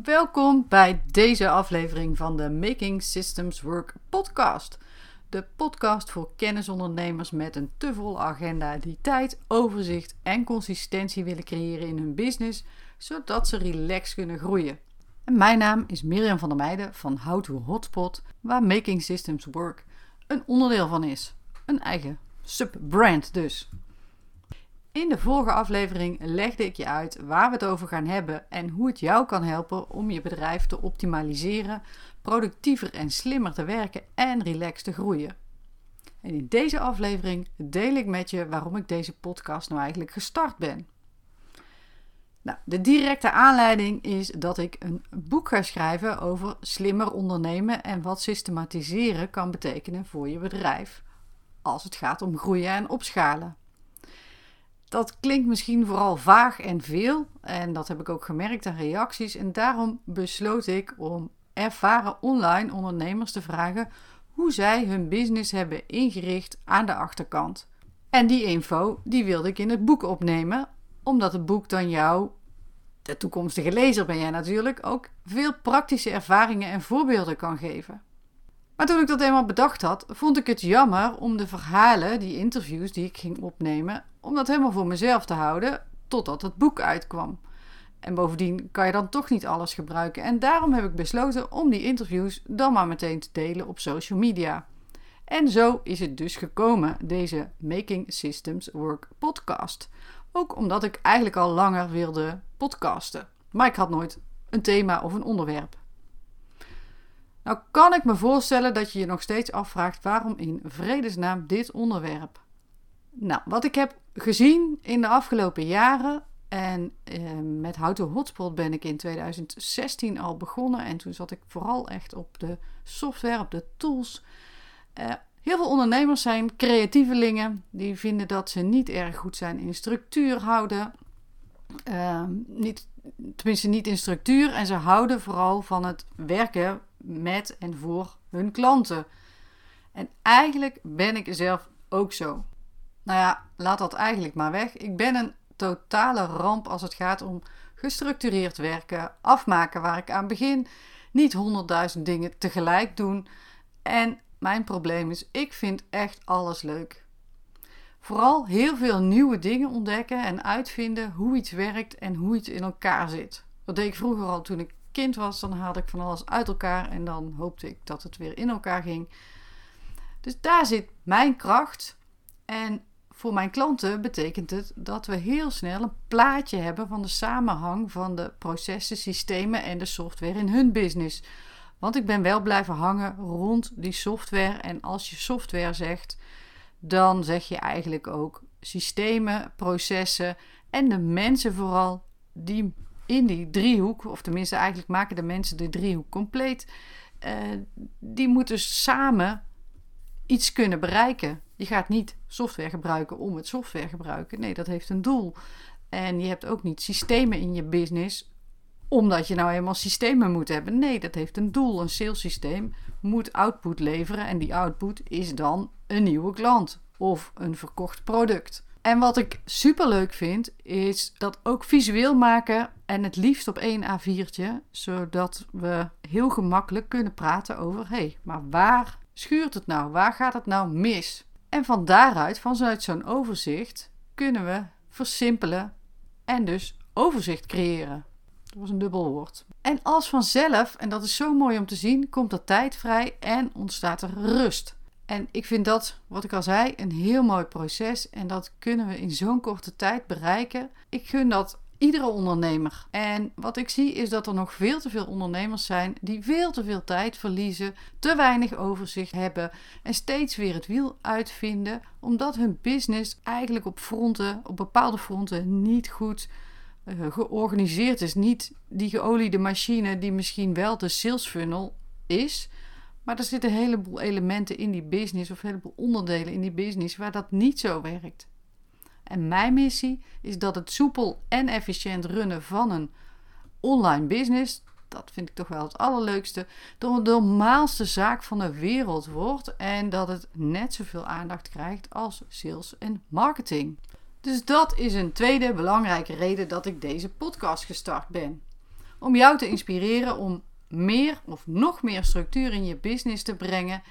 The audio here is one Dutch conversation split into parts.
Welkom bij deze aflevering van de Making Systems Work podcast. De podcast voor kennisondernemers met een te volle agenda die tijd, overzicht en consistentie willen creëren in hun business, zodat ze relaxed kunnen groeien. En mijn naam is Mirjam van der Meijden van How to Hotspot, waar Making Systems Work een onderdeel van is. Een eigen subbrand dus. In de vorige aflevering legde ik je uit waar we het over gaan hebben en hoe het jou kan helpen om je bedrijf te optimaliseren, productiever en slimmer te werken en relaxed te groeien. En in deze aflevering deel ik met je waarom ik deze podcast nou eigenlijk gestart ben. Nou, de directe aanleiding is dat ik een boek ga schrijven over slimmer ondernemen en wat systematiseren kan betekenen voor je bedrijf als het gaat om groeien en opschalen. Dat klinkt misschien vooral vaag en veel, en dat heb ik ook gemerkt aan reacties. En daarom besloot ik om ervaren online ondernemers te vragen hoe zij hun business hebben ingericht aan de achterkant. En die info die wilde ik in het boek opnemen, omdat het boek dan jou, de toekomstige lezer ben jij natuurlijk, ook veel praktische ervaringen en voorbeelden kan geven. Maar toen ik dat eenmaal bedacht had, vond ik het jammer om de verhalen, die interviews die ik ging opnemen, om dat helemaal voor mezelf te houden totdat het boek uitkwam. En bovendien kan je dan toch niet alles gebruiken. En daarom heb ik besloten om die interviews dan maar meteen te delen op social media. En zo is het dus gekomen, deze Making Systems Work podcast. Ook omdat ik eigenlijk al langer wilde podcasten. Maar ik had nooit een thema of een onderwerp. Nou kan ik me voorstellen dat je je nog steeds afvraagt waarom in vredesnaam dit onderwerp. Nou, wat ik heb gezien in de afgelopen jaren en eh, met How to Hotspot ben ik in 2016 al begonnen en toen zat ik vooral echt op de software, op de tools. Uh, heel veel ondernemers zijn creatievelingen die vinden dat ze niet erg goed zijn in structuur houden. Uh, niet, tenminste niet in structuur en ze houden vooral van het werken met en voor hun klanten. En eigenlijk ben ik zelf ook zo. Nou ja, laat dat eigenlijk maar weg. Ik ben een totale ramp als het gaat om gestructureerd werken, afmaken waar ik aan begin, niet honderdduizend dingen tegelijk doen. En mijn probleem is, ik vind echt alles leuk. Vooral heel veel nieuwe dingen ontdekken en uitvinden hoe iets werkt en hoe iets in elkaar zit. Dat deed ik vroeger al toen ik kind was, dan haalde ik van alles uit elkaar en dan hoopte ik dat het weer in elkaar ging. Dus daar zit mijn kracht. En voor mijn klanten betekent het dat we heel snel een plaatje hebben van de samenhang van de processen, systemen en de software in hun business. Want ik ben wel blijven hangen rond die software. En als je software zegt, dan zeg je eigenlijk ook systemen, processen en de mensen vooral die in die driehoek, of tenminste eigenlijk maken de mensen de driehoek compleet, uh, die moeten samen iets kunnen bereiken. Je gaat niet software gebruiken om het software gebruiken. Nee, dat heeft een doel. En je hebt ook niet systemen in je business omdat je nou eenmaal systemen moet hebben. Nee, dat heeft een doel. Een sales systeem moet output leveren en die output is dan een nieuwe klant of een verkocht product. En wat ik super leuk vind, is dat ook visueel maken en het liefst op één A4'tje, zodat we heel gemakkelijk kunnen praten over: hé, hey, maar waar schuurt het nou? Waar gaat het nou mis? En van daaruit, vanuit zo'n overzicht, kunnen we versimpelen en dus overzicht creëren. Dat was een dubbel woord. En als vanzelf, en dat is zo mooi om te zien, komt er tijd vrij en ontstaat er rust. En ik vind dat, wat ik al zei, een heel mooi proces. En dat kunnen we in zo'n korte tijd bereiken. Ik gun dat iedere ondernemer. En wat ik zie is dat er nog veel te veel ondernemers zijn die veel te veel tijd verliezen, te weinig overzicht hebben en steeds weer het wiel uitvinden, omdat hun business eigenlijk op fronten, op bepaalde fronten, niet goed uh, georganiseerd is. Niet die geoliede machine die misschien wel de sales funnel is. Maar er zitten een heleboel elementen in die business of een heleboel onderdelen in die business waar dat niet zo werkt. En mijn missie is dat het soepel en efficiënt runnen van een online business, dat vind ik toch wel het allerleukste, door de normaalste zaak van de wereld wordt en dat het net zoveel aandacht krijgt als sales en marketing. Dus dat is een tweede belangrijke reden dat ik deze podcast gestart ben. om jou te inspireren om meer of nog meer structuur in je business te brengen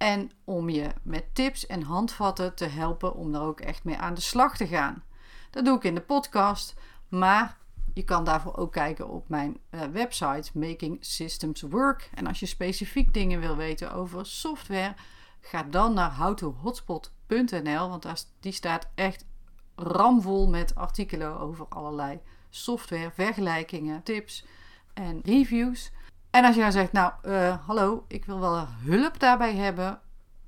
en om je met tips en handvatten te helpen om er ook echt mee aan de slag te gaan. Dat doe ik in de podcast, maar je kan daarvoor ook kijken op mijn uh, website Making Systems Work. En als je specifiek dingen wil weten over software, ga dan naar howtohotspot.nl, want daar, die staat echt ramvol met artikelen over allerlei software, vergelijkingen, tips en reviews. En als je dan zegt, nou, uh, hallo, ik wil wel hulp daarbij hebben,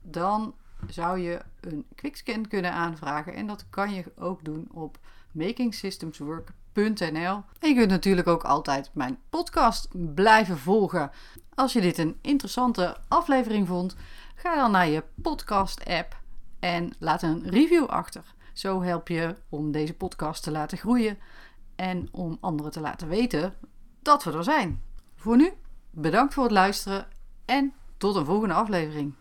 dan zou je een quickscan kunnen aanvragen. En dat kan je ook doen op makingsystemswork.nl. En je kunt natuurlijk ook altijd mijn podcast blijven volgen. Als je dit een interessante aflevering vond, ga dan naar je podcast-app en laat een review achter. Zo help je om deze podcast te laten groeien en om anderen te laten weten dat we er zijn. Voor nu, bedankt voor het luisteren en tot een volgende aflevering.